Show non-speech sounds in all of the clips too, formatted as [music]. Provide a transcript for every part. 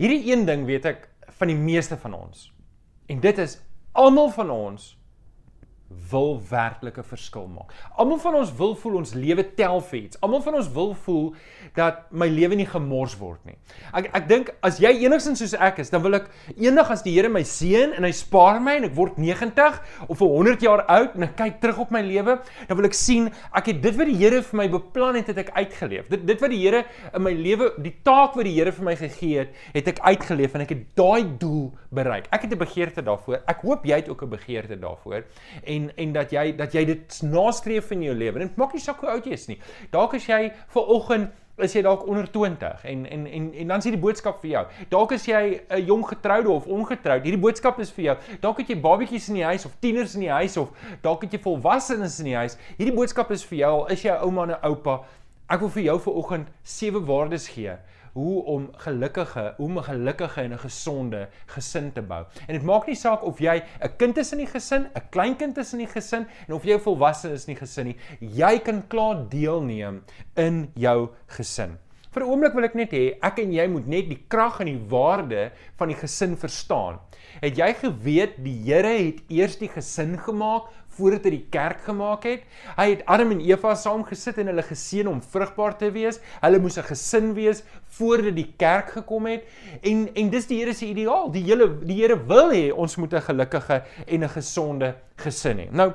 Hierdie een ding weet ek van die meeste van ons. En dit is almal van ons wil werklike verskil maak. Almal van ons wil voel ons lewe tel vir iets. Almal van ons wil voel dat my lewe nie gemors word nie. Ek ek dink as jy enigstens soos ek is, dan wil ek eendag as die Here my seën en hy spaar my en ek word 90 of 100 jaar oud en ek kyk terug op my lewe, dan wil ek sien ek het dit wat die Here vir my beplan het, het ek uitgeleef. Dit dit wat die Here in my lewe, die taak wat die Here vir my gegee het, het ek uitgeleef en ek het daai doel bereik. Ek het 'n begeerte daarvoor. Ek hoop jy het ook 'n begeerte daarvoor. En en en dat jy dat jy dit nastreef in jou lewe. Dit maak nie saak hoe oud jy is nie. Dalk as jy ver oggend is jy dalk onder 20 en en en en dan is hierdie boodskap vir jou. Dalk is jy 'n jong getroude of ongetroud. Hierdie boodskap is vir jou. Dalk het jy babatjies in die huis of tieners in die huis of dalk het jy volwassenes in die huis. Hierdie boodskap is vir jou al is jy 'n ouma en 'n oupa. Ek wil vir jou vir oggend sewe waardes gee hoe om gelukkige, hoe om 'n gelukkige en 'n gesonde gesin te bou. En dit maak nie saak of jy 'n kind is in die gesin, 'n kleinkind is in die gesin en of jy volwasse is in die gesin nie. Jy kan klaar deelneem in jou gesin. Vir 'n oomblik wil ek net hê ek en jy moet net die krag en die waarde van die gesin verstaan. Het jy geweet die Here het eers die gesin gemaak voordat hy die kerk gemaak het. Hy het Adam en Eva saamgesit en hulle geseën om vrugbaar te wees. Hulle moes 'n gesin wees voordat die kerk gekom het. En en dis die Here se ideaal. Die hele die Here wil hê ons moet 'n gelukkige en 'n gesonde gesin hê. Nou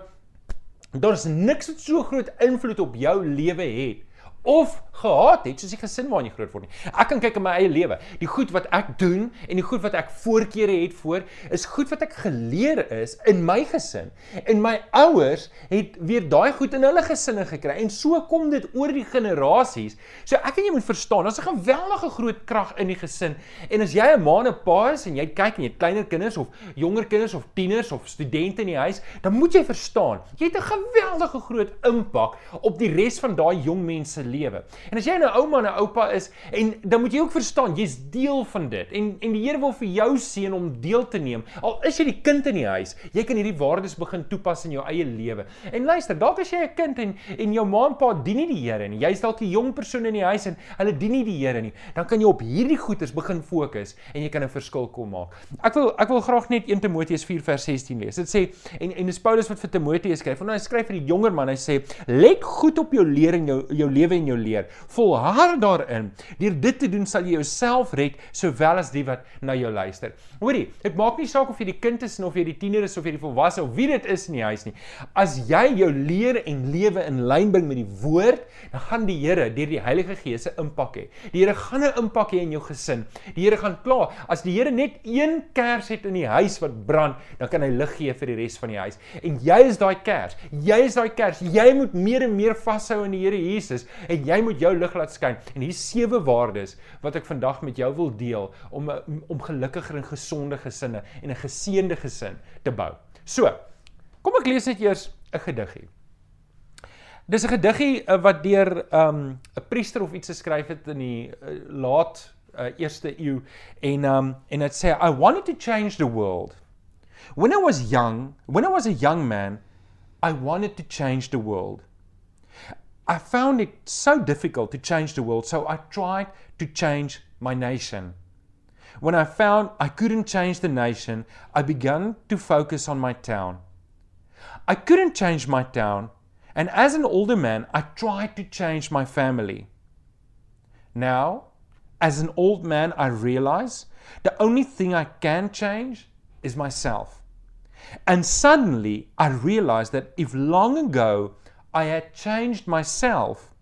daar's niks wat so groot invloed op jou lewe het of gehaat het soos die gesin waarin jy groot word nie. Ek kan kyk in my eie lewe. Die goed wat ek doen en die goed wat ek voorkeure het voor is goed wat ek geleer is in my gesin. En my ouers het weer daai goed in hulle gesinne gekry en so kom dit oor die generasies. So ek en jy moet verstaan, daar's 'n geweldige groot krag in die gesin. En as jy 'n ma en 'n pa is en jy kyk en jy het kleiner kinders of jonger kinders of tieners of studente in die huis, dan moet jy verstaan, jy het 'n geweldige groot impak op die res van daai jong mense lewe. En as jy 'n ouma en 'n oupa is en dan moet jy ook verstaan jy's deel van dit. En en die Here wil vir jou seën om deel te neem. Al is jy die kind in die huis, jy kan hierdie waardes begin toepas in jou eie lewe. En luister, dalk as jy 'n kind en en jou ma en pa dien nie die Here nie. Jy's dalk 'n jong persoon in die huis en hulle dien nie die Here nie. Dan kan jy op hierdie goeders begin fokus en jy kan 'n verskil kom maak. Ek wil ek wil graag net 1 Timoteus 4 vers 16 lees. Dit sê en en dis Paulus wat vir Timoteus skryf. Want hy skryf vir die jonger man. Hy sê: "Let goed op jou lering, jou jou lewe en jou leer. Volhard daarin. Deur dit te doen sal jy jouself red sowel as die wat na jou luister. Hoorie, dit maak nie saak of jy die kind is of jy die tiener is of jy die volwasse of wie dit is in die huis nie. As jy jou leer en lewe in lyn bring met die woord, dan gaan die Here deur die Heilige Gees se impak hê. Die Here gaan 'n impak hê in jou gesin. Die Here gaan klaar. As die Here net een kers het in die huis wat brand, dan kan hy lig gee vir die res van die huis. En jy is daai kers. Jy is daai kers. Jy moet meer en meer vashou in die Here Jesus en jy moet jou lig laat skyn. En hier sewe waardes wat ek vandag met jou wil deel om om gelukkiger en gesonde gesinne en 'n geseënde gesin te bou. So, kom ek lees net eers 'n gediggie. Dis 'n gediggie uh, wat deur 'n um, 'n priester of iets geskryf het in die uh, laat uh, eerste eeu en um en dit sê I wanted to change the world. When I was young, when I was a young man, I wanted to change the world. I found it so difficult to change the world, so I tried to change my nation. When I found I couldn't change the nation, I began to focus on my town. I couldn't change my town, and as an older man, I tried to change my family. Now, as an old man, I realize the only thing I can change is myself. And suddenly, I realized that if long ago I had changed myself,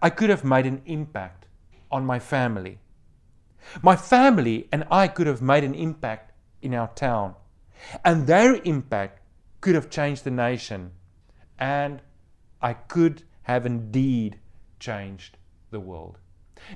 I could have made an impact on my family. My family and I could have made an impact in our town. And their impact could have changed the nation. And I could have indeed changed the world.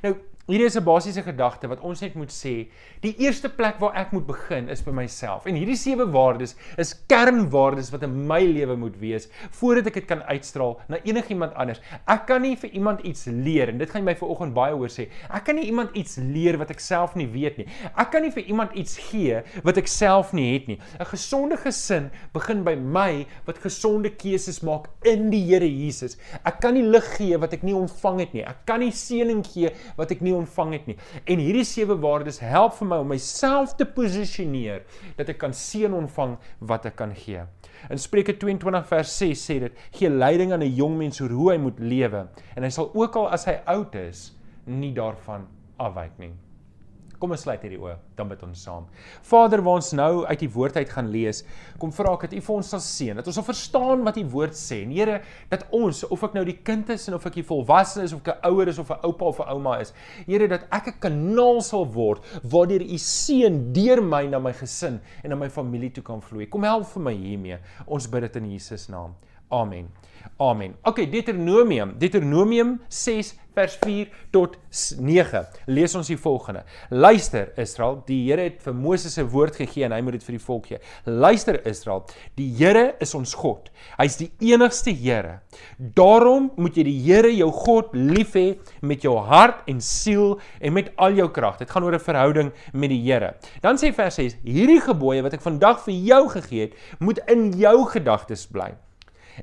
Now, Hier is 'n basiese gedagte wat ons net moet sê. Die eerste plek waar ek moet begin is by myself. En hierdie sewe waardes is kernwaardes wat in my lewe moet wees voordat ek dit kan uitstraal na enigiemand anders. Ek kan nie vir iemand iets leer en dit gaan my vanoggend baie hoor sê. Ek kan nie iemand iets leer wat ek self nie weet nie. Ek kan nie vir iemand iets gee wat ek self nie het nie. 'n Gesonde gesin begin by my wat gesonde keuses maak in die Here Jesus. Ek kan nie lig gee wat ek nie ontvang het nie. Ek kan nie seëning gee wat ek nie ontvang het nie. En hierdie sewe waardes help vir my om myself te posisioneer dat ek kan seën ontvang wat ek kan gee. In Spreuke 22 vers 6 sê dit: "Gee leiding aan 'n jong mens oor hoe hy moet lewe, en hy sal ook al as hy oud is, nie daarvan afwyk nie." Kom ons sluit hierdie oë, dan bid ons saam. Vader, waar ons nou uit die woord uit gaan lees, kom vra ek dat U vir ons sal seën, dat ons sal verstaan wat U woord sê. En Here, dat ons, of ek nou die kind is en of ek die volwasse is of ek 'n ouer is of 'n oupa of 'n ouma is, Here, dat ek 'n kanaal sal word waardeur U seën deur my na my gesin en na my familie toe kan vloei. Kom help vir my hiermee. Ons bid dit in Jesus naam. Amen. Amen. Okay, Deuteronomium, Deuteronomium 6 vers 4 tot 9. Lees ons die volgende. Luister Israel, die Here het vir Moses 'n woord gegee en hy moet dit vir die volk gee. Luister Israel, die Here is ons God. Hy's die enigste Here. Daarom moet jy die Here jou God lief hê met jou hart en siel en met al jou krag. Dit gaan oor 'n verhouding met die Here. Dan sê vers 6: Hierdie gebooie wat ek vandag vir jou gegee het, moet in jou gedagtes bly.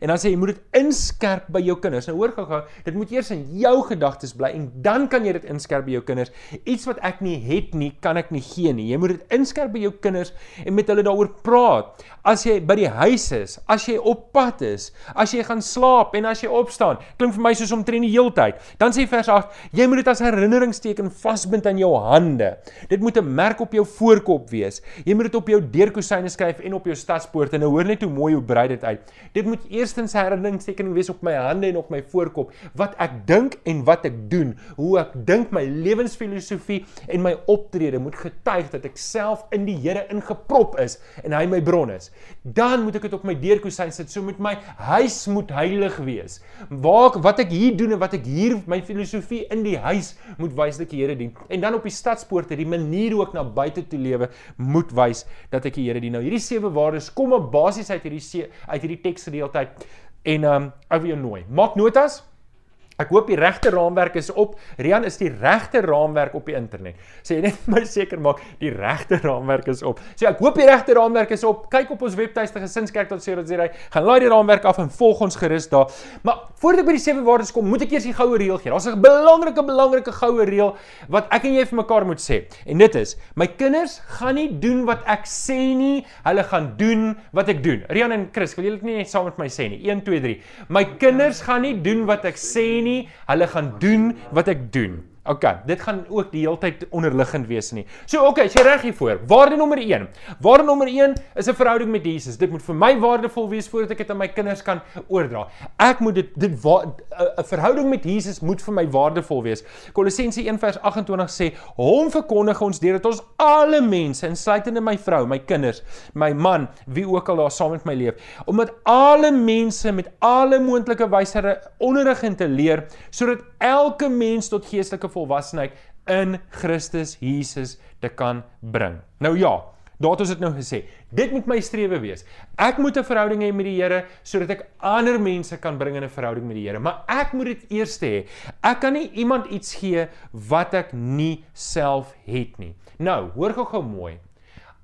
En dan sê jy moet dit inskerp by jou kinders. Nou hoor gou-gou, dit moet eers in jou gedagtes bly en dan kan jy dit inskerp by jou kinders. Iets wat ek nie het nie, kan ek nie gee nie. Jy moet dit inskerp by jou kinders en met hulle daaroor praat. As jy by die huis is, as jy op pad is, as jy gaan slaap en as jy opstaan. Klink vir my soos omtrent die heeltyd. Dan sê vers 8, jy moet dit as herinneringsteken vasbind aan jou hande. Dit moet 'n merk op jou voorkop wees. Jy moet dit op jou deurkusyne skryf en op jou stadspoorte. Nou hoor net hoe mooi hoe brei dit uit. Dit moet eers eerstens herinneringstekening wees op my hande en op my voorkop. Wat ek dink en wat ek doen. Hoe ek dink my lewensfilosofie en my optrede moet getuig dat ek self in die Here ingeprop is en hy my bron is. Dan moet ek dit op my deurkosyn sit. So met my huis moet heilig wees. Waar wat ek hier doen en wat ek hier my filosofie in die huis moet wys dat ek die Here dien. En dan op die stadspoorte die manier hoe ek na buite toe lewe moet wys dat ek die Here dien. Nou hierdie sewe waardes kom op basies uit hierdie uit hierdie teksgedeelte En ehm um, wil jou nooi. Maak notas. Ek hoop die regte raamwerk is op. Rian is die regte raamwerk op die internet. Sê net [laughs] my seker maak die regte raamwerk is op. Sê ek hoop die regte raamwerk is op. Kyk op ons webtuiste gesinskerk.co.za. Gaan laai die raamwerk af en volg ons gerus daar. Maar voordat ek by die sewe waardes kom, moet ek eers die goue reël gee. Daar's 'n belangrike belangrike goue reël wat ek en jy vir mekaar moet sê. En dit is: my kinders gaan nie doen wat ek sê nie, hulle gaan doen wat ek doen. Rian en Chris, wil julle dit nie saam met my sê nie? 1 2 3. My kinders gaan nie doen wat ek sê nie nie, hulle gaan doen wat ek doen. OK, dit gaan ook die hele tyd onderliggend wees nie. So OK, jy reg hiervoor. Waarde nommer 1. Waarde nommer 1 is 'n verhouding met Jesus. Dit moet vir my waardevol wees voordat ek dit aan my kinders kan oordra. Ek moet dit dit 'n verhouding met Jesus moet vir my waardevol wees. Kolossense 1:28 sê, "Hom verkondig ons deurdat ons alle mense, insluitende my vrou, my kinders, my man, wie ook al daar saam met my leef, omdat alle mense met alle moontlike wysere onderrig en te leer, sodat elke mens tot geestelike volwassenheid in Christus Jesus te kan bring. Nou ja, daar het ons dit nou gesê. Dit moet my strewe wees. Ek moet 'n verhouding hê met die Here sodat ek ander mense kan bring in 'n verhouding met die Here, maar ek moet dit eers hê. Ek kan nie iemand iets gee wat ek nie self het nie. Nou, hoor gou-gou mooi.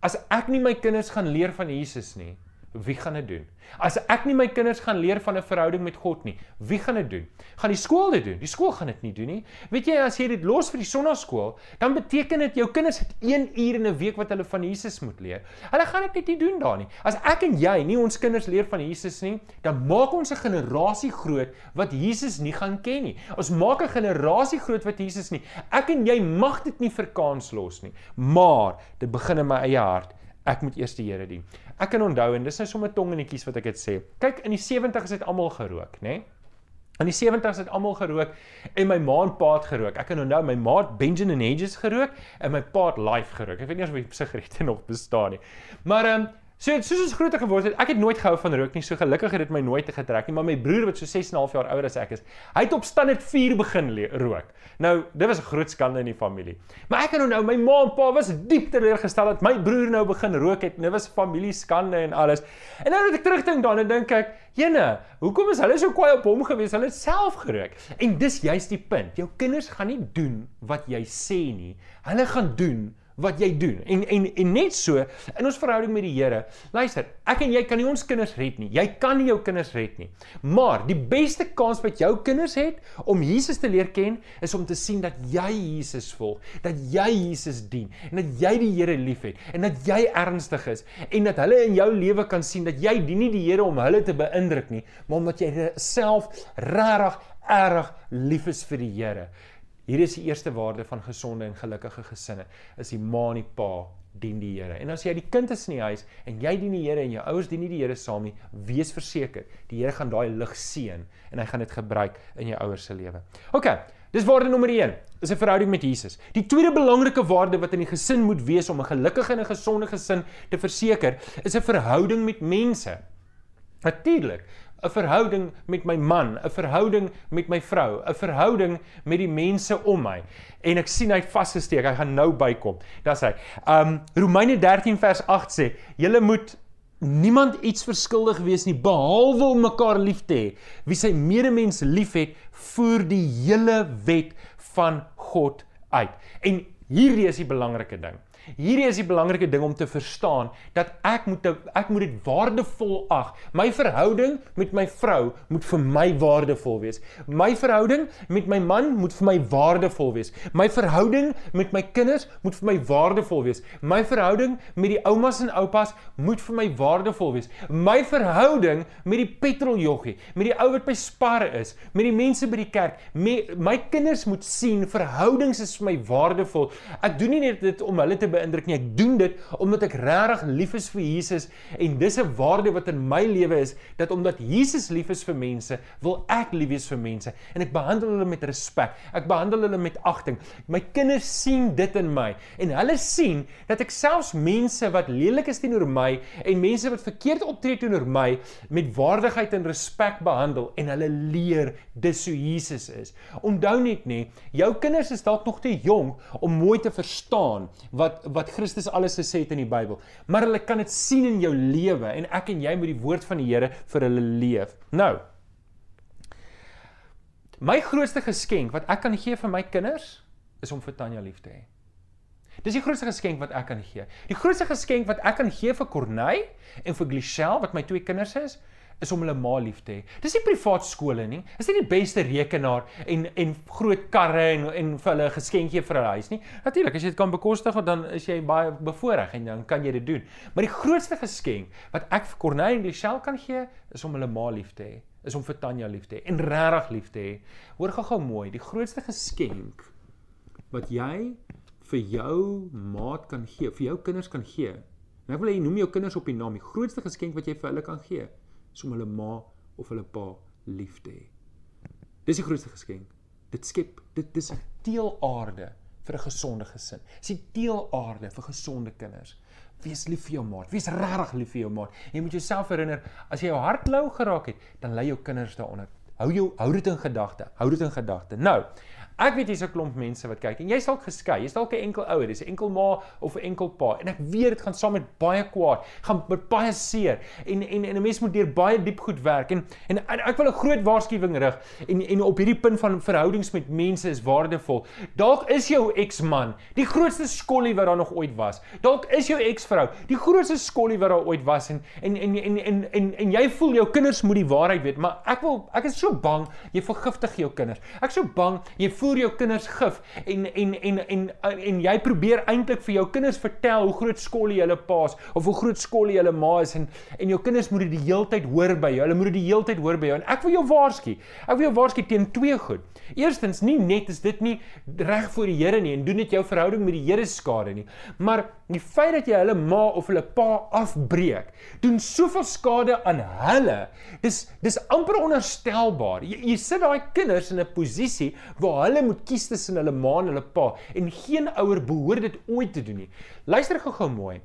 As ek nie my kinders gaan leer van Jesus nie, wie gaan dit doen? As ek nie my kinders gaan leer van 'n verhouding met God nie, wie gaan dit doen? Gaan die skool dit doen? Die skool gaan dit nie doen nie. Weet jy as jy dit los vir die sonnaskool, dan beteken dit jou kinders het 1 uur in 'n week wat hulle van Jesus moet leer. Hulle gaan dit net nie doen daar nie. As ek en jy nie ons kinders leer van Jesus nie, dan maak ons 'n generasie groot wat Jesus nie gaan ken nie. Ons maak 'n generasie groot wat Jesus nie. Ek en jy mag dit nie vir kans los nie. Maar dit begin in my eie hart. Ek moet eers die Here dien. Ek kan onthou en dis nou sommer tongenetjies wat ek dit sê. Kyk, in die 70's het almal gerook, né? Nee? In die 70's het almal gerook en my ma en pa het gerook. Ek kan onthou my ma het Benjamin Hedges gerook en my pa het Life gerook. Ek weet nie of die sigarette nog bestaan nie. Maar ehm um, So soos ons groter geword het, ek het nooit gehou van rook nie. So gelukkig het dit my nooit getrek nie, maar my broer wat so 6 en 'n half jaar ouer as ek is, hy het op stand net 4 begin rook. Nou, dit was 'n groot skande in die familie. Maar ek kan onthou my ma en pa was diep teleurgestel dat my broer nou begin rook het. Dit was familie skande en alles. En nou dat ek terugdink daaraan, dink ek, "Jene, hoekom is hulle so kwaai op hom gewees? Hulle het self gerook." En dis juist die punt. Jou kinders gaan nie doen wat jy sê nie. Hulle gaan doen wat jy doen. En en en net so in ons verhouding met die Here. Luister, ek en jy kan nie ons kinders red nie. Jy kan nie jou kinders red nie. Maar die beste kans wat jou kinders het om Jesus te leer ken is om te sien dat jy Jesus volg, dat jy Jesus dien en dat jy die Here liefhet en dat jy ernstig is en dat hulle in jou lewe kan sien dat jy dien nie die Here om hulle te beïndruk nie, maar omdat jy self regtig erg lief is vir die Here. Hier is die eerste waarde van gesonde en gelukkige gesinne. Is die ma en die pa dien die Here. En as jy die kind is in die huis en jy dien die Here en jou ouers dien nie die Here saam nie, wees verseker, die Here gaan daai lig seën en hy gaan dit gebruik in jou ouers se lewe. OK, dis waarde nommer 1, is 'n verhouding met Jesus. Die tweede belangrike waarde wat in die gesin moet wees om 'n gelukkige en 'n gesonde gesin te verseker, is 'n verhouding met mense. Natuurlik, 'n verhouding met my man, 'n verhouding met my vrou, 'n verhouding met die mense om my. En ek sien hy't vasgesteek, hy gaan nou bykom. Daar's hy. Um Romeine 13 vers 8 sê: "Julle moet niemand iets verskuldig wees nie behalwe om mekaar lief te hê. Wie sy medemens liefhet, voer die hele wet van God uit." En hierdie is die belangrike ding. Hierdie is die belangrike ding om te verstaan dat ek moet ek moet dit waardevol ag. My verhouding met my vrou moet vir my waardevol wees. My verhouding met my man moet vir my waardevol wees. My verhouding met my kinders moet vir my waardevol wees. My verhouding met die oumas en oupas moet vir my waardevol wees. My verhouding met die petroljoggie, met die ou wat by Spar is, met die mense by die kerk, my, my kinders moet sien verhoudings is vir my waardevol. Ek doen nie net dit om hulle te beïndruk nie. Ek doen dit omdat ek regtig lief is vir Jesus en dis 'n waarde wat in my lewe is dat omdat Jesus lief is vir mense, wil ek lief wees vir mense en ek behandel hulle met respek. Ek behandel hulle met agting. My kinders sien dit in my en hulle sien dat ek selfs mense wat lelik is teenoor my en mense wat verkeerd optree teenoor my met waardigheid en respek behandel en hulle leer dis hoe Jesus is. Onthou net nê, jou kinders is dalk nog te jonk om mooi te verstaan wat wat Christus alles gesê het in die Bybel, maar hulle kan dit sien in jou lewe en ek en jy moet die woord van die Here vir hulle leef. Nou, my grootste geskenk wat ek kan gee vir my kinders is om vir Tanya lief te hê. Dis die grootste geskenk wat ek kan gee. Die grootste geskenk wat ek kan gee vir Corneille en vir Glichelle wat my twee kinders is, is om hulle ma lief te hê. Dis nie privaat skole nie. Dis nie die beste rekenaar en en groot karre en en vir hulle 'n geskenkie vir hulle huis nie. Natuurlik, as jy dit kan bekostig, dan is jy baie bevoordeel en dan kan jy dit doen. Maar die grootste geskenk wat ek vir Corneille en Michelle kan gee, is om hulle ma lief te hê. Is om vir Tanya lief te hê en regtig lief te hê. Hoor gou-gou mooi, die grootste geskenk wat jy vir jou maat kan gee, vir jou kinders kan gee. En ek wil hê jy noem jou kinders op die naam. Die grootste geskenk wat jy vir hulle kan gee, is om hulle ma of hulle pa lief te hê. Dis die grootste geskenk. Dit skep dit dis teelaarde vir 'n gesonde gesin. Dis die teelaarde vir gesonde kinders. Wees lief vir jou maat. Wees regtig lief vir jou maat. Jy moet jouself herinner as jy jou hart lou geraak het, dan lê jou kinders daaronder. Hou jou hou dit in gedagte. Hou dit in gedagte. Nou, Ek weet hier's 'n klomp mense wat kyk en jy's dalk geskei. Jy's dalk 'n enkel ouer, dis 'n enkel ma of 'n enkel pa. En ek weet dit gaan saam met baie kwaad, gaan met baie seer en en en 'n mens moet deur baie diep goed werk. En en, en ek wil 'n groot waarskuwing rig en en op hierdie punt van verhoudings met mense is waardevol. Dalk is jou eksman die grootste skollie wat daar nog ooit was. Dalk is jou eksvrou die grootste skollie wat daar ooit was en en en en en en, en jy voel jou kinders moet die waarheid weet, maar ek wil ek is so bang jy vergiftig jou kinders. Ek so bang jy voer jou kinders gif en en en en en, en jy probeer eintlik vir jou kinders vertel hoe groot skollie hulle paas of hoe groot skollie hulle ma is en en jou kinders moet dit die heeltyd hoor by jou. Hulle moet dit die heeltyd hoor by jou. En ek wil jou waarsku. Ek wil jou waarsku teen twee goed. Eerstens, nie net is dit nie reg voor die Here nie en doen dit jou verhouding met die Here skade nie, maar die feit dat jy hulle ma of hulle pa afbreek, doen soveel skade aan hulle. Dis dis amper onherstelbaar. Jy, jy sit daai kinders in 'n posisie waar hulle moet kies tussen hulle ma en hulle pa en geen ouer behoort dit ooit te doen nie. Luister gou-gou mooi.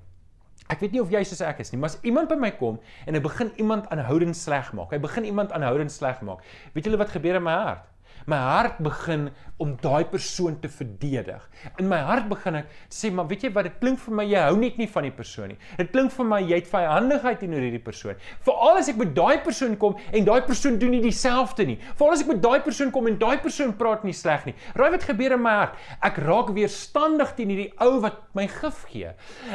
Ek weet nie of jy soos ek is nie, maar as iemand by my kom en hy begin iemand aanhoudend sleg maak, hy begin iemand aanhoudend sleg maak. Weet julle wat gebeur in my hart? My hart begin om daai persoon te verdedig. In my hart begin ek sê, maar weet jy wat, dit klink vir my jy hou net nie van die persoon nie. Dit klink vir my jy het vyandigheid teenoor hierdie persoon. Veral as ek met daai persoon kom en daai persoon doen nie dieselfde nie. Veral as ek met daai persoon kom en daai persoon praat nie sleg nie. Raai wat gebeur in my hart? Ek raak weerstandig teen hierdie ou wat my gif gee.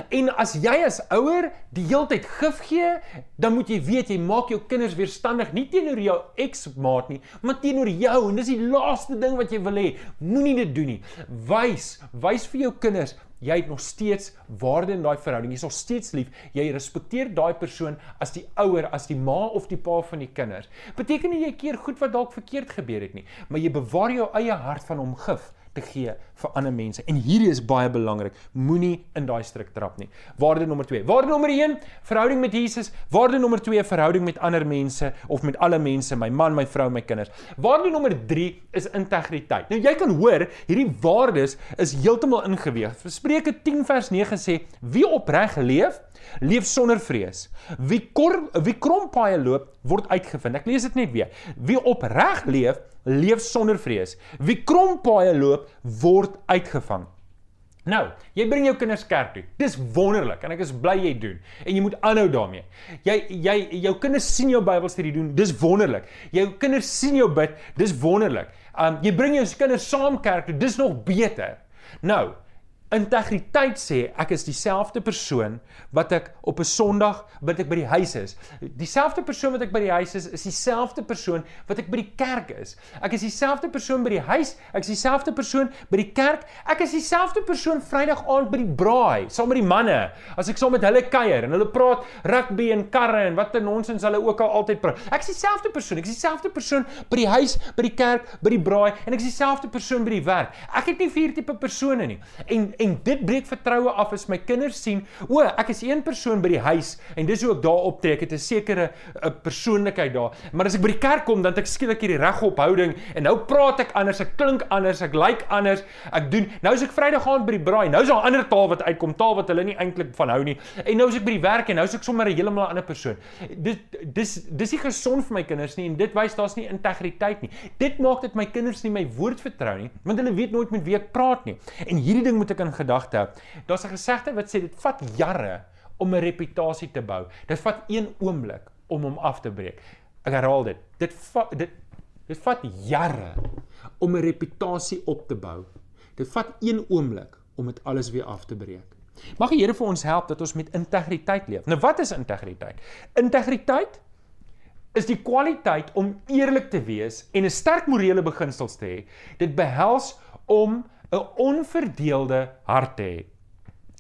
En as jy as ouer die heeltyd gif gee, dan moet jy weet jy maak jou kinders weerstandig nie teenoor jou eksmaat nie, maar teenoor jou en dis die laaste ding wat jy wil hê Moenie dit doen nie. Wys, wys vir jou kinders jy het nog steeds waarde in daai verhouding. Jy's nog steeds lief. Jy respekteer daai persoon as die ouer, as die ma of die pa van die kinders. Beteken nie jy keer goed wat dalk verkeerd gebeur het nie, maar jy bewaar jou eie hart van hom gif te gee vir ander mense. En hierdie is baie belangrik. Moenie in daai struik trap nie. Waarde nommer 2. Waarde nommer 1, verhouding met Jesus. Waarde nommer 2, verhouding met ander mense of met alle mense, my man, my vrou, my kinders. Waarde nommer 3 is integriteit. Nou jy kan hoor, hierdie waardes is heeltemal ingeweeg. Spreuke 10 vers 9 sê: "Wie opreg leef, leef sonder vrees. Wie kor, wie krompaaie loop, word uitgevind." Ek lees dit net weer. Wie opreg leef, leef sonder vrees. Wie krompaaie loop, word uitgevang. Nou, jy bring jou kinders kerk toe. Dis wonderlik en ek is bly jy doen. En jy moet aanhou daarmee. Jy jy jou kinders sien jou Bybelstudie doen. Dis wonderlik. Jou kinders sien jou bid. Dis wonderlik. Um jy bring jou kinders saam kerk toe. Dis nog beter. Nou, Integriteit sê ek is dieselfde persoon wat ek op 'n Sondag wat ek by die huis is. Dieselfde persoon wat ek by die huis is, is dieselfde persoon wat ek by die kerk is. Ek is dieselfde persoon by die huis, ek is dieselfde persoon by die kerk. Ek is dieselfde persoon Vrydag aand by die braai saam met die manne. As ek saam met hulle kuier en hulle praat rugby en karre en wat 'n nonsens hulle ook al altyd praat. Ek is dieselfde persoon, ek is dieselfde persoon by die huis, by die kerk, by die braai en ek is dieselfde persoon by die werk. Ek het nie vier tipe persone nie. En en dit breek vertroue af as my kinders sien, o, ek is een persoon by die huis en dis hoe ek daar optree, ek het 'n sekere 'n persoonlikheid daar. Maar as ek by die kerk kom, dan het ek skielik hierdie regophouding en nou praat ek anders, ek klink anders, ek lyk like anders. Ek doen nou as ek Vrydag gaan by die braai, nou is daar 'n ander taal wat uitkom, taal wat hulle nie eintlik van hou nie. En nou as ek by die werk en nou is ek sommer 'n heeltemal ander persoon. Dit dis dis nie gesond vir my kinders nie en dit wys daar's nie integriteit nie. Dit maak dit my kinders nie my woord vertrou nie, want hulle weet nooit met wie ek praat nie. En hierdie ding moet ek in gedagte hou. Daar's 'n gesegde wat sê dit vat jare om 'n reputasie te bou. Dit vat een oomblik om hom af te breek. Ek herhaal dit. Dit vat dit dit vat jare om 'n reputasie op te bou. Dit vat een oomblik om dit alles weer af te breek. Mag die Here vir ons help dat ons met integriteit leef. Nou wat is integriteit? Integriteit is die kwaliteit om eerlik te wees en 'n sterk morele beginsels te hê. Dit behels om 'n onverdeelde hart te hê.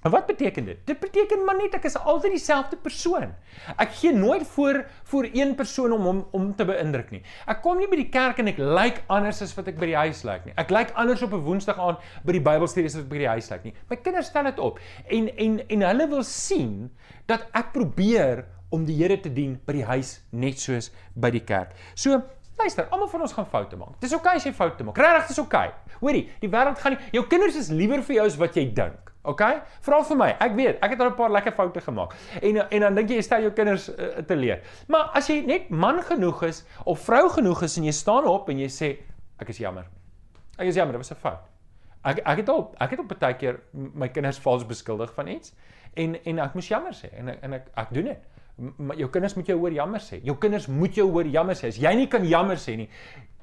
En wat beteken dit? Dit beteken maar net ek is altyd dieselfde persoon. Ek gee nooit voor voor een persoon om hom om te beïndruk nie. Ek kom nie by die kerk en ek lyk like anders as wat ek by die huis lyk like nie. Ek lyk like anders op 'n Woensdag aan by die Bybelstudie as wat ek by die huis lyk like nie. My kinders stel dit op en en en hulle wil sien dat ek probeer om die Here te dien by die huis net soos by die kerk. So Luister, almal van ons gaan foute maak. Dis oukei okay as jy foute maak. Regtig, dis oukei. Okay. Hoorie, die wêreld gaan nie jou kinders is liewer vir jou as wat jy dink. OK? Vra vir my. Ek weet, ek het al 'n paar lekker foute gemaak. En en dan dink jy jy stel jou kinders uh, te leer. Maar as jy net man genoeg is of vrou genoeg is en jy staan op en jy sê ek is jammer. Ek is jammer, dit was 'n fout. Ek ek het al ek het op baie keer my kinders vals beskuldig van iets en en ek moes jammer sê en en ek ek doen dit maar jou kinders moet jou hoor jammer sê. Jou kinders moet jou hoor jammer sê. As jy nie kan jammer sê nie,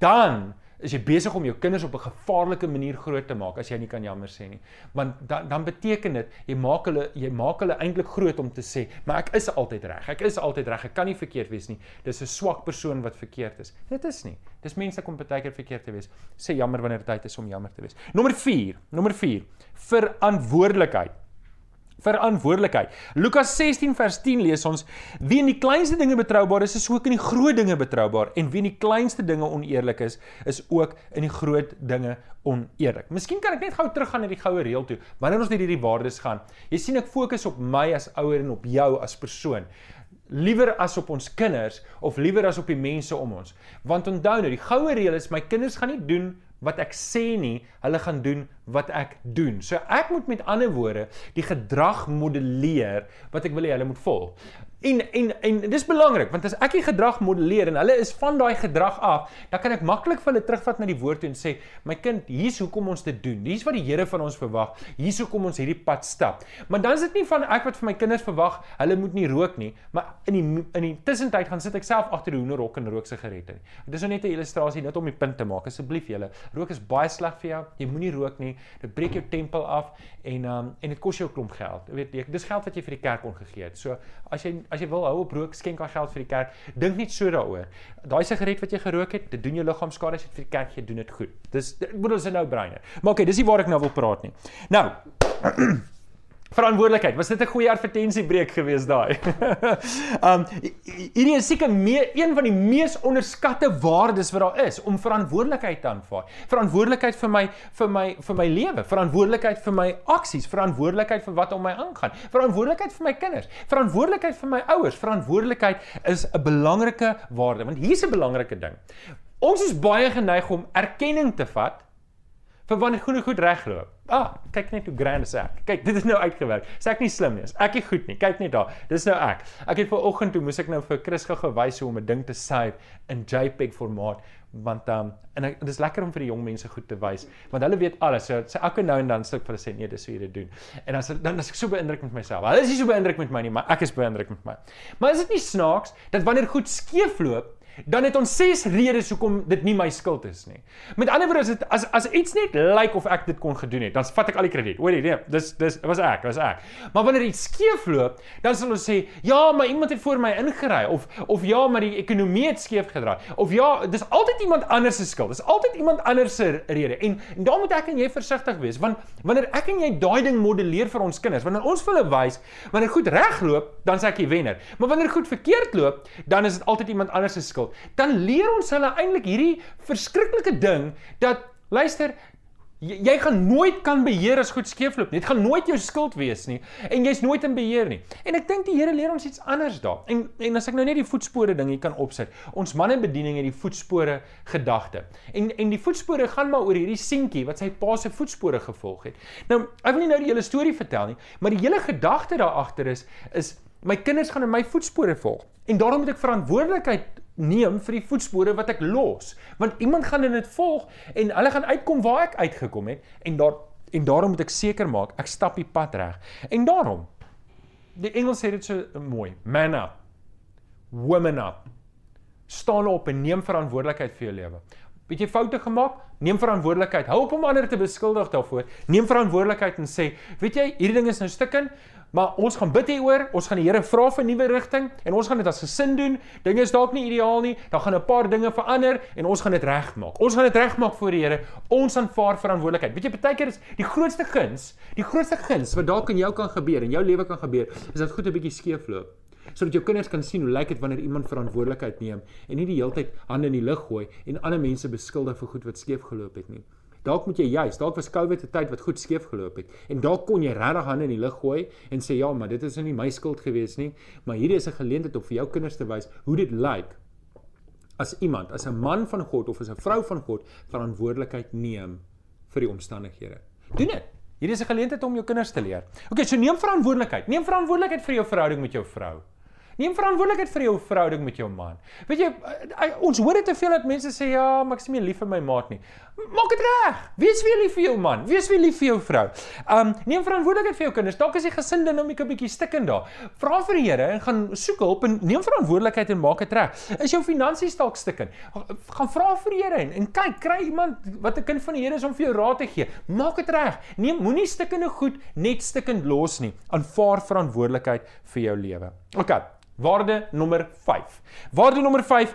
dan is jy besig om jou kinders op 'n gevaarlike manier groot te maak as jy nie kan jammer sê nie. Want dan dan beteken dit jy maak hulle jy maak hulle eintlik groot om te sê, maar ek is altyd reg. Ek is altyd reg. Ek kan nie verkeerd wees nie. Dis 'n swak persoon wat verkeerd is. Dit is nie. Dis mense kom baie keer verkeerd te wees. Sê jammer wanneer dit tyd is om jammer te wees. Nommer 4. Nommer 4. Verantwoordelikheid verantwoordelikheid. Lukas 16 vers 10 lees ons: Wie in die kleinste dinge betroubaar is, is ook in die groot dinge betroubaar en wie in die kleinste dinge oneerlik is, is ook in die groot dinge oneerlik. Miskien kan ek net gou teruggaan na die goue reël toe. Wanneer ons net hierdie waardes gaan. Jy sien ek fokus op my as ouer en op jou as persoon liewer as op ons kinders of liewer as op die mense om ons. Want onthou nou, die goue reël is my kinders gaan nie doen wat ek sê nie, hulle gaan doen wat ek doen. So ek moet met ander woorde die gedrag modelleer wat ek wil hê hulle moet volg. En en en dis belangrik want as ek die gedrag modelleer en hulle is van daai gedrag af, dan kan ek maklik vir hulle terugvat na die woord toe en sê, "My kind, hier's hoekom ons dit doen. Hier's wat die Here van ons verwag. Hier's hoekom ons hierdie pad stap." Maar dan is dit nie van ek wat vir my kinders verwag, hulle moet nie rook nie, maar in die in die tussentyd gaan sit ek self agter die hoenderhok en rook sigarette nie. Dit is nou net 'n illustrasie net om die punt te maak. Asseblief julle, rook is baie sleg vir jou. Jy moenie rook nie. Dit breek jou tempel af en um en dit kos jou 'n klomp geld. Jy weet, dis geld wat jy vir die kerk ongegee het. So as jy as jy wil hou op rook, skenk daai geld vir die kerk. Dink net so daaroor. Daai sigaret wat jy gerook het, dit doen jou liggaam skade as jy dit vir die kerk gee, doen dit goed. Dis ek bedoel dis 'n nou-brainer. Maar okay, dis nie waar ek nou wil praat nie. Nou [clears throat] Verantwoordelikheid. Was dit 'n goeie advertensiebreek gewees daai? um [laughs] hierdie is seker meer een van die mees onderskatte waardes wat daar is om verantwoordelikheid te aanvaar. Verantwoordelikheid vir my vir my vir my lewe, verantwoordelikheid vir my aksies, verantwoordelikheid vir wat om my aangaan, verantwoordelikheid vir my kinders, verantwoordelikheid vir my ouers. Verantwoordelikheid is 'n belangrike waarde want hier's 'n belangrike ding. Ons is baie geneig om erkenning te vat vir wanneer goed goed regloop. Ah, kyk net hoe grand is ek. Kyk, dit is nou uitgewerk. Sê ek nie slim nie. Ek is goed nie. Kyk net daar. Dis nou ek. Ek het vanoggend toe moes ek nou vir Chris gewys hoe om 'n ding te save in JPEG formaat want um en dit is lekker om vir die jong mense goed te wys want hulle weet alles. So sê elke nou en dan sê ek vir hulle sê nee, dis hoe jy dit doen. En dan dan is ek so beïndruk met myself. Hulle is nie so beïndruk met my nie, maar ek is beïndruk met my. Maar is dit nie snaaks dat wanneer goed skeefloop dan het ons ses redes hoekom dit nie my skuld is nie. Met ander woorde as dit as as iets net lyk like of ek dit kon gedoen het, dan vat ek al die krediet. Hoorie, nee, dis dis was ek, was ek. Maar wanneer iets skeefloop, dan sal ons sê, ja, maar iemand het voor my ingery of of ja, maar die ekonomie het skeef gedraai. Of ja, dis altyd iemand anders se skuld. Dis altyd iemand anders se rede. En en daar moet ek en jy versigtig wees, want wanneer ek en jy daai ding modelleer vir ons kinders, wanneer ons vir hulle wys, wanneer goed regloop, dan sê ek die wenner. Maar wanneer goed verkeerd loop, dan is dit altyd iemand anders se skuld dan leer ons hulle eintlik hierdie verskriklike ding dat luister jy, jy gaan nooit kan beheer as goed skeefloop nie. Dit gaan nooit jou skuld wees nie en jy's nooit in beheer nie. En ek dink die Here leer ons iets anders daar. En en as ek nou net die voetspore ding hier kan opsit. Ons mannebediening het die voetspore gedagte. En en die voetspore gaan maar oor hierdie seentjie wat sy pa se voetspore gevolg het. Nou, ek wil nie nou die hele storie vertel nie, maar die hele gedagte daar agter is is my kinders gaan in my voetspore volg. En daarom moet ek verantwoordelikheid neem vir die voetspore wat ek los. Want iemand gaan in dit volg en hulle gaan uitkom waar ek uitgekom het en daar en daarom moet ek seker maak ek stap die pad reg. En daarom die Engels sê dit so mooi, man up. Woman up. Staan op en neem verantwoordelikheid vir jou lewe. Het jy foute gemaak? Neem verantwoordelikheid. Hou op om ander te beskuldig daarvoor. Neem verantwoordelikheid en sê, weet jy, hierdie ding is nou stukkend, maar ons gaan bid hieroor. Ons gaan die Here vra vir 'n nuwe rigting en ons gaan dit as gesin doen. Dinge is dalk nie ideaal nie. Dan gaan 'n paar dinge verander en ons gaan dit regmaak. Ons gaan dit regmaak voor die Here. Ons aanvaar verantwoordelikheid. Weet jy, baie keer is die grootste guns, die grootste guns wat dalk in jou kan gebeur, in jou lewe kan gebeur, is dat goed 'n bietjie skeefloop sodat jou kinders kan sien hoe lyk dit wanneer iemand verantwoordelikheid neem en nie die hele tyd hande in die lug gooi en ander mense beskuldig vir goed wat skeef geloop het nie. Dalk moet jy juist, dalk was COVID 'n tyd wat goed skeef geloop het en dalk kon jy regtig hande in die lug gooi en sê ja, maar dit is nou nie my skuld gewees nie, maar hierdie is 'n geleentheid om vir jou kinders te wys hoe dit lyk as iemand, as 'n man van God of as 'n vrou van God verantwoordelikheid neem vir die omstandighede. Doen dit. Hierdie is 'n geleentheid om jou kinders te leer. OK, so neem verantwoordelikheid. Neem verantwoordelikheid vir jou verhouding met jou vrou. Neem verantwoordelikheid vir jou verhouding met jou man. Weet jy, eh, ons hoor dit te veel dat mense sê ja, maar ek is nie lief vir my maat nie. Maak dit reg. Wees weer lief vir jou man. Wees weer lief vir jou vrou. Um neem verantwoordelikheid vir jou kinders. Dalk is die gesin dinamiek 'n bietjie stikkend daar. Vra vir die Here en gaan soek hulp en neem verantwoordelikheid en maak dit reg. Is jou finansies dalk stikkend? Gaan vra vir die Here en, en kyk, kry iemand wat 'n kind van die Here is om vir jou raad te gee. Maak dit reg. Neem moenie stikkende goed net stikkend los nie. Aanvaar verantwoordelikheid vir jou lewe. OK. Waarde nommer 5. Waarde nommer 5: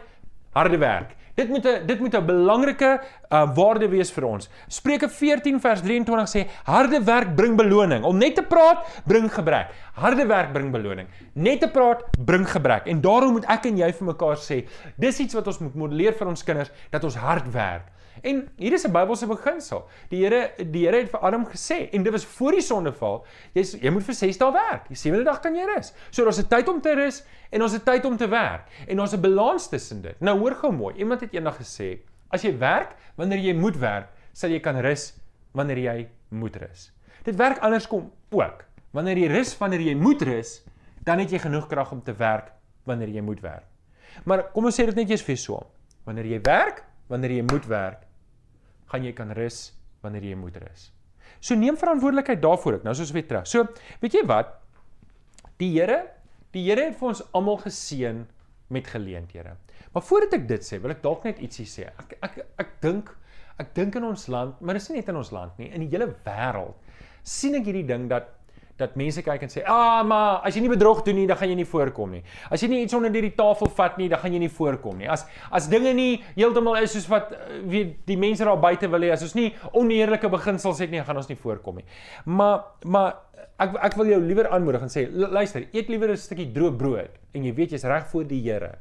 harde werk. Dit moet 'n dit moet 'n belangrike uh, waarde wees vir ons. Spreuke 14 vers 23 sê harde werk bring beloning. Om net te praat bring gebrek. Harde werk bring beloning. Net te praat bring gebrek. En daarom moet ek en jy vir mekaar sê, dis iets wat ons moet modelleer vir ons kinders dat ons hard werk. En hier is 'n Bybelse beginsel. Die Here die Here het vir Adam gesê en dit was voor die sondeval, jy jy moet vir 6 dae werk. Die sewende dag kan jy rus. So daar's 'n tyd om te rus en ons het tyd om te werk. En ons 'n balans tussen dit. Nou hoor gou mooi. Iemand het eendag gesê, as jy werk wanneer jy moet werk, sal jy kan rus wanneer jy moet rus. Dit werk anderskom ook. Wanneer jy rus wanneer jy moet rus, dan het jy genoeg krag om te werk wanneer jy moet werk. Maar kom ons sê dit net jy's vir so. Wanneer jy werk, wanneer jy moet werk, gaan jy kan rus wanneer jy moet rus. So neem verantwoordelikheid daarvoor ek. Nou soos weer terug. So, weet jy wat? Die Here, die Here het vir ons almal geseën met geleenthede. Maar voordat ek dit sê, wil ek dalk net ietsie sê. Ek ek ek dink ek dink in ons land, maar dis nie net in ons land nie, in die hele wêreld sien ek hierdie ding dat dat mense kyk en sê, "Ah, maar as jy nie bedrog doen nie, dan gaan jy nie voorkom nie. As jy nie iets onder die tafel vat nie, dan gaan jy nie voorkom nie. As as dinge nie heeltemal is soos wat eh, weet die mense daar buite wil hê, as ons nie oneerlike beginsels het nie, dan gaan ons nie voorkom nie." Maar maar ek ek wil jou liewer aanmoedig en sê, luister, eet liewer 'n stukkie droë brood en jy weet jy's reg voor die Here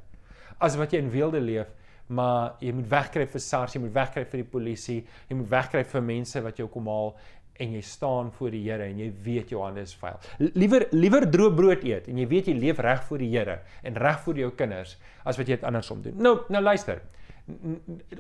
as wat jy in weelde leef maar jy moet wegkry vir SARS, jy moet wegkry vir die polisie, jy moet wegkry vir mense wat jou kom haal en jy staan voor die Here en jy weet jou hande is vuil. Liewer liewer droë brood eet en jy weet jy leef reg voor die Here en reg vir jou kinders as wat jy dit andersom doen. Nou nou luister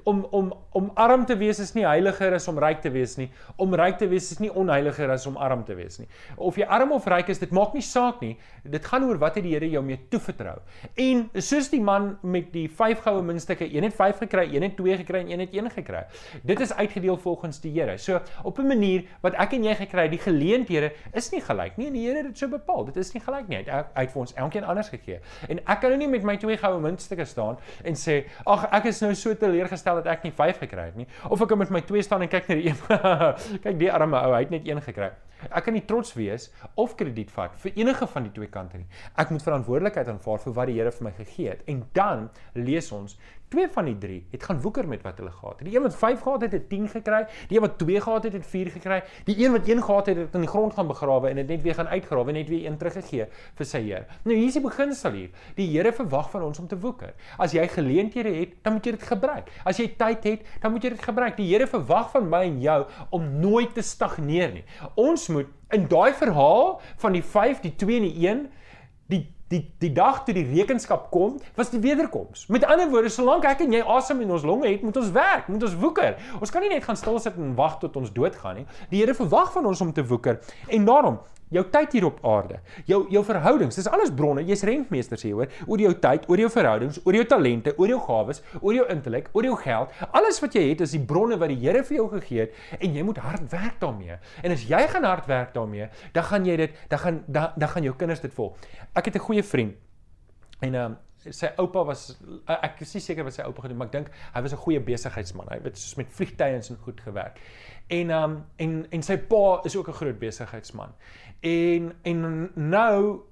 om om om arm te wees is nie heiliger as om ryk te wees nie. Om ryk te wees is nie onheiliger as om arm te wees nie. Of jy arm of ryk is, dit maak nie saak nie. Dit gaan oor wat het die Here jou mee toevertrou. En soos die man met die 5 goue muntstukke, een het 5 gekry, een het 2 gekry en een het 1 gekry. Dit is uitgedeel volgens die Here. So op 'n manier wat ek en jy gekry, die geleenthede is nie gelyk nie en die Here het dit so bepaal. Dit is nie gelyk nie. Hy het uit vir ons elkeen anders gegee. En ek kan nou nie met my 2 goue muntstukke staan en sê, "Ag, ek is nou so teleurgestel dat ek nie 5 gekry het nie." Of ek kan met my 2 staan en kyk na die een. [laughs] kyk die arme ou, hy het net 1 gekry. Ek kan nie trots wees of krediet vat vir enige van die twee kante nie. Ek moet verantwoordelikheid aanvaar vir wat die Here vir my gegee het. En dan lees ons twee van die drie het gaan woeker met wat hulle gehad het. Die een wat 5 gehad het, het 10 gekry. Die een wat 2 gehad het, het 4 gekry. Die een wat 1 gehad het, het in die grond gaan begrawe en dit net weer gaan uitgrawe en net weer een teruggegee vir sy Heer. Nou hier is die beginsel hier. Die Here verwag van ons om te woeker. As jy geleenthede het, dan moet jy dit gebruik. As jy tyd het, dan moet jy dit gebruik. Die Here verwag van my en jou om nooit te stagneer nie. Ons moet in daai verhaal van die 5, die 2 en die 1 die die die dag toe die rekenskap kom, was die wederkoms. Met ander woorde, solank ek en jy asem in ons longe het, moet ons werk, moet ons woeker. Ons kan nie net gaan stil sit en wag tot ons doodgaan nie. Die Here verwag van ons om te woeker. En daarom, jou tyd hier op aarde, jou jou verhoudings, dis alles bronne. Jy's rentmeester sê hoor, oor jou tyd, oor jou verhoudings, oor jou talente, oor jou gawes, oor jou intellek, oor jou geld. Alles wat jy het is die bronne wat die Here vir jou gegee het en jy moet hard werk daarmee. En as jy gaan hard werk daarmee, dan gaan jy dit, dan gaan dan, dan gaan jou kinders dit vol. Ek het 'n goeie vriend en ehm um, sy oupa was ek is nie seker wat sy oupa gedoen maar ek dink hy was 'n goeie besigheidsman. Hy het soos met vliegtye en goed gewerk. En um en en sy pa is ook 'n groot besigheidsman. En en nou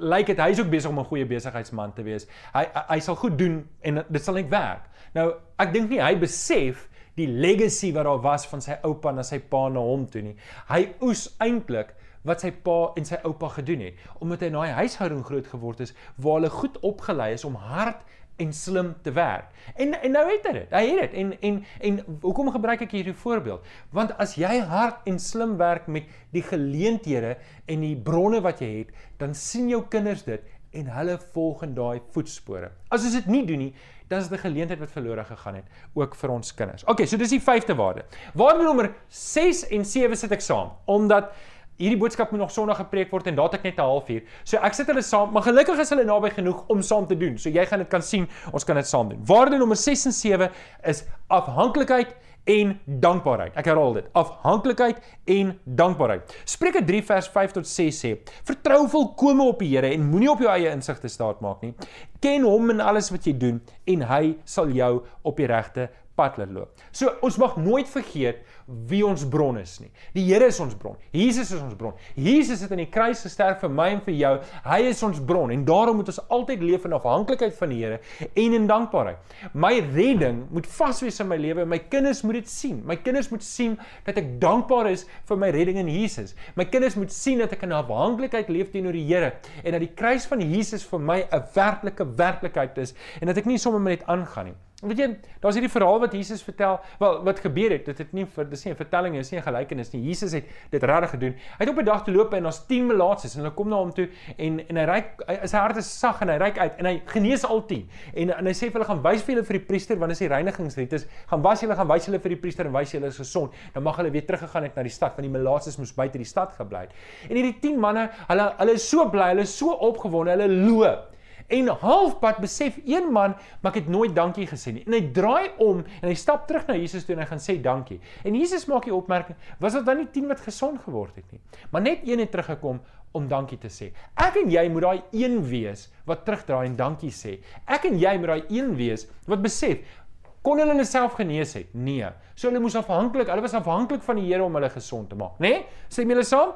lyk dit hy's ook besig om 'n goeie besigheidsman te wees. Hy, hy sal goed doen en dit sal net werk. Nou, ek dink nie hy besef die legacy wat daar was van sy oupa na sy pa na hom toe nie. Hy oes eintlik wat sy pa en sy oupa gedoen het omdat hy in daai huishouding groot geword is waar hulle goed opgelei is om hard en slim te werk. En en nou het hy dit. Hy het dit. En en en hoekom gebruik ek hierdie voorbeeld? Want as jy hard en slim werk met die geleenthede en die bronne wat jy het, dan sien jou kinders dit en hulle volg in daai voetspore. As ons dit nie doen nie, dan is dit 'n geleentheid wat verlore gegaan het ook vir ons kinders. Okay, so dis die vyfde waarde. Waarde nommer 6 en 7 sit ek saam omdat hierdie boodskap moet nog Sondag gepreek word en daat ek net 'n halfuur. So ek sit hulle saam, maar gelukkig is hulle naby genoeg om saam te doen. So jy gaan dit kan sien, ons kan dit saam doen. Waarde nommer 6 en 7 is afhanklikheid en dankbaarheid. Ek herhaal dit. Afhanklikheid en dankbaarheid. Spreuke 3 vers 5 tot 6 sê: Vertrou volkome op die Here en moenie op jou eie insig te staat maak nie. Ken hom in alles wat jy doen en hy sal jou op die regte pad laat loop. So ons mag nooit vergeet wie ons bron is nie. Die Here is ons bron. Jesus is ons bron. Jesus het aan die kruis gesterf vir my en vir jou. Hy is ons bron en daarom moet ons altyd leef in afhanklikheid van die Here en in dankbaarheid. My redding moet vas wees in my lewe en my kinders moet dit sien. My kinders moet sien dat ek dankbaar is vir my redding in Jesus. My kinders moet sien dat ek in afhanklikheid leef teenoor die Here en dat die kruis van Jesus vir my 'n werklike werklikheid is en dat ek nie sommer net aangaan nie. Weet jy, daar's hierdie verhaal wat Jesus vertel, wel wat gebeur het. Dit het nie vir dis nie 'n vertelling nie, dis nie 'n gelykenis nie. Jesus het dit regtig gedoen. Hy het op 'n dag te loop en daar's 10 melaatses en hulle kom na hom toe en en hy reik hy, sy hart is sag en hy reik uit en hy genees al 10. En en hy sê vir hulle gaan wys vir hulle vir die priester wanneer is die reinigingsrites, gaan was julle gaan wys hulle vir die priester en wys julle is gesond. Dan mag hulle weer teruggegaan het na die stad want die melaatses moes buite die stad gebly het. En hierdie 10 manne, hulle hulle is so bly, hulle is so opgewonde, hulle loop. En halfpad besef een man, maar ek het nooit dankie gesê nie. En hy draai om en hy stap terug na Jesus toe en hy gaan sê dankie. En Jesus maak die opmerking, was dit dan nie 10 wat gesond geword het nie? Maar net een het teruggekom om dankie te sê. Ek en jy moet daai een wees wat terugdraai en dankie sê. Ek en jy moet daai een wees wat besef kon hulle self genees het? Nee. So hulle moes afhanklik, hulle was afhanklik van die Here om hulle gesond te maak, né? Nee? Sê julle saam?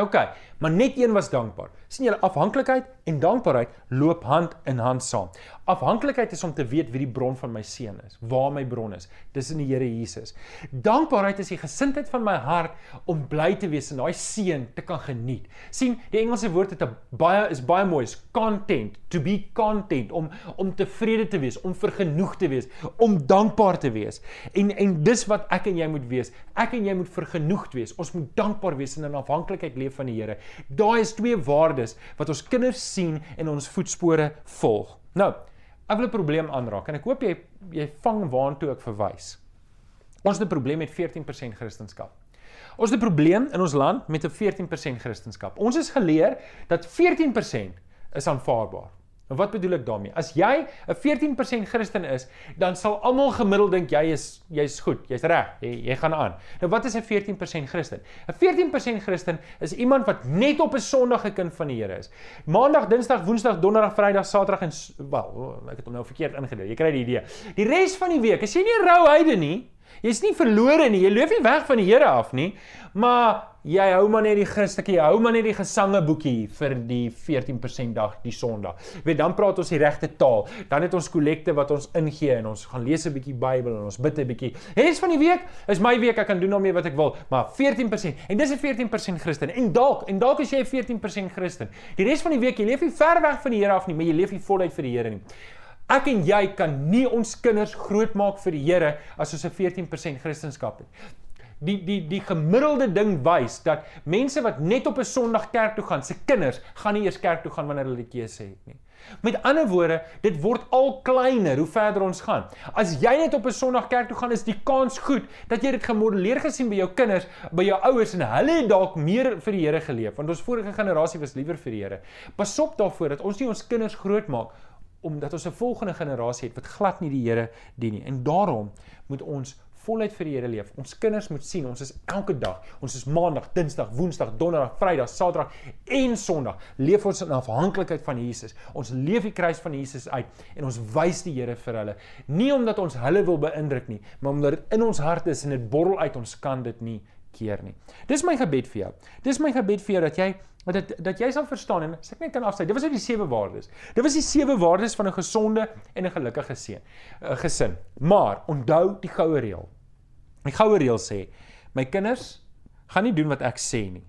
OK, maar net een was dankbaar. sien julle afhanklikheid en dankbaarheid loop hand in hand saam. Afhanklikheid is om te weet wie die bron van my seën is, waar my bron is. Dis in die Here Jesus. Dankbaarheid is die gesindheid van my hart om bly te wees en daai seën te kan geniet. sien, die Engelse woord het 'n baie is baie mooi, is content, to be content, om om tevrede te wees, om vergenoeg te wees, om dankbaar te wees. En en dis wat ek en jy moet wees. Ek en jy moet vergenoegd wees. Ons moet dankbaar wees en in afhanklikheid leef van die Here. Daai is twee waardes wat ons kinders sien en ons voetspore volg. Nou, ek wil 'n probleem aanraak en ek hoop jy jy vang waantoe ek verwys. Ons het 'n probleem met 14% Christendom. Ons het 'n probleem in ons land met 'n 14% Christendom. Ons is geleer dat 14% is aanvaarbaar. En wat bedoel ek daarmee? As jy 'n 14% Christen is, dan sal almal gemiddeld dink jy is jy's goed, jy's reg, jy, jy gaan aan. Nou wat is 'n 14% Christen? 'n 14% Christen is iemand wat net op 'n Sondag 'n kind van die Here is. Maandag, Dinsdag, Woensdag, Donderdag, Vrydag, Saterdag en wel, ek het hom nou verkeerd ingedeel. Jy kry die idee. Die res van die week, as jy nie 'n rou heide nie, Jy's nie verlore nie. Jy leef nie weg van die Here af nie. Maar jy hou maar net die Christelike, jy hou maar net die gesangeboekie vir die 14% dag, die Sondag. Weet, dan praat ons die regte taal. Dan het ons kollekte wat ons ingee en ons gaan lees 'n bietjie Bybel en ons bid 'n bietjie. Res van die week is my week, ek kan doen daarmee wat ek wil, maar 14% en dis 'n 14% Christen. En dalk, en dalk is jy 'n 14% Christen. Die res van die week jy leef nie ver weg van die Here af nie, maar jy leef nie voluit vir die Here nie. Ek en jy kan nie ons kinders grootmaak vir die Here as ons 'n 14% Christendom het. Die die die gemiddelde ding wys dat mense wat net op 'n Sondag kerk toe gaan, se kinders gaan nie eers kerk toe gaan wanneer hulle die keuse het nie. Met ander woorde, dit word al kleiner hoe verder ons gaan. As jy net op 'n Sondag kerk toe gaan, is die kans goed dat jy dit gemodelleer gesien by jou kinders, by jou ouers en hulle het dalk meer vir die Here geleef, want ons vorige generasie was liewer vir die Here. Pasop daarvoor dat ons nie ons kinders grootmaak omdat ons 'n volgende generasie het wat glad nie die Here dien nie. En daarom moet ons voluit vir die Here leef. Ons kinders moet sien ons is elke dag. Ons is Maandag, Dinsdag, Woensdag, Donderdag, Vrydag, Saterdag en Sondag leef ons in afhanklikheid van Jesus. Ons leef die kruis van Jesus uit en ons wys die Here vir hulle. Nie omdat ons hulle wil beïndruk nie, maar omdat dit in ons hart is en dit borrel uit ons kan dit nie keer nie. Dis my gebed vir jou. Dis my gebed vir jou dat jy dat dat jy sal verstaan en as ek net kan afsluit. Dit was uit die sewe waardes. Dit was die sewe waardes van 'n gesonde en 'n gelukkige seun, 'n gesin. Maar onthou die goue reël. Die goue reël sê: My kinders gaan nie doen wat ek sê nie.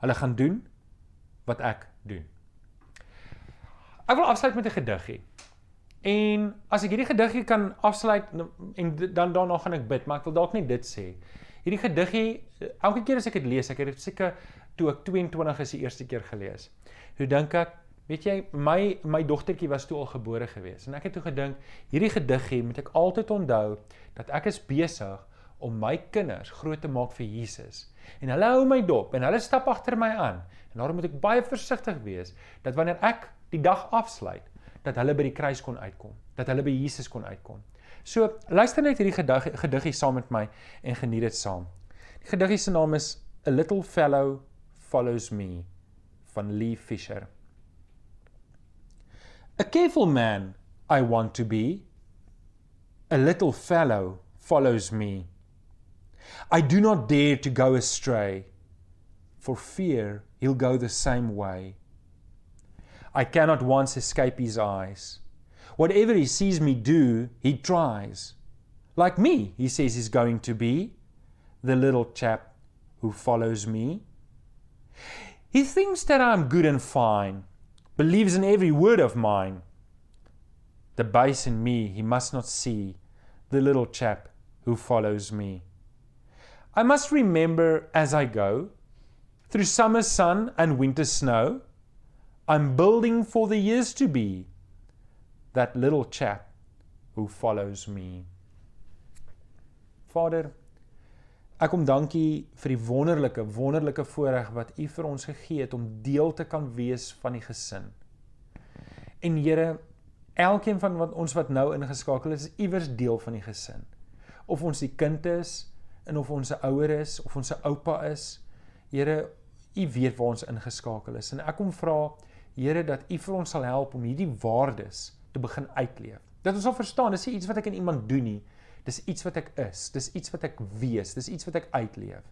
Hulle gaan doen wat ek doen. Ek wil afsluit met 'n gediggie. En as ek hierdie gediggie kan afsluit en dan daarna gaan ek bid, maar ek wil dalk net dit sê. Hierdie gediggie, elke keer as ek dit lees, ek het dit seker toe ek 22 is die eerste keer gelees. Toe dink ek, weet jy, my my dogtertjie was toe al gebore gewees en ek het toe gedink, hierdie gediggie moet ek altyd onthou dat ek is besig om my kinders groot te maak vir Jesus. En hulle hou my dop en hulle stap agter my aan. En daarom moet ek baie versigtig wees dat wanneer ek die dag afsluit, dat hulle by die kruis kon uitkom, dat hulle by Jesus kon uitkom. So, luister net hierdie gediggie gediggie saam met my en geniet dit saam. Die gediggie se naam is A Little Fellow follows me van Lee Fisher. A careful man I want to be. A little fellow follows me. I do not dare to go astray, for fear he'll go the same way. I cannot once escape his eyes. Whatever he sees me do, he tries. Like me, he says he's going to be, the little chap who follows me. He thinks that I'm good and fine, believes in every word of mine. The base in me he must not see, the little chap who follows me. I must remember as I go, through summer sun and winter snow, I'm building for the years to be, that little chap who follows me. Vader, ek kom dankie vir die wonderlike, wonderlike voorreg wat U vir ons gegee het om deel te kan wees van die gesin. En Here, elkeen van wat ons wat nou ingeskakel is, is iewers deel van die gesin. Of ons die kind is, en of ons 'n ouer is, of ons 'n oupa is, Here, U weet waar ons ingeskakel is. En ek kom vra, Here, dat U vir ons sal help om hierdie waardes te begin uitleef. Dat ons sal verstaan, dis nie iets wat ek in iemand doen nie. Dis iets wat ek is, dis iets wat ek wees, dis iets wat ek uitleef.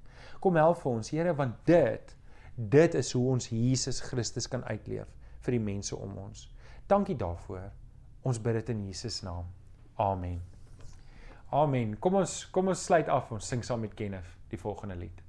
Kom help vir ons, Here, want dit dit is hoe ons Jesus Christus kan uitleef vir die mense om ons. Dankie daarvoor. Ons bid dit in Jesus naam. Amen. Amen. Kom ons kom ons sluit af. Ons sing saam met Kenneth die volgende lied.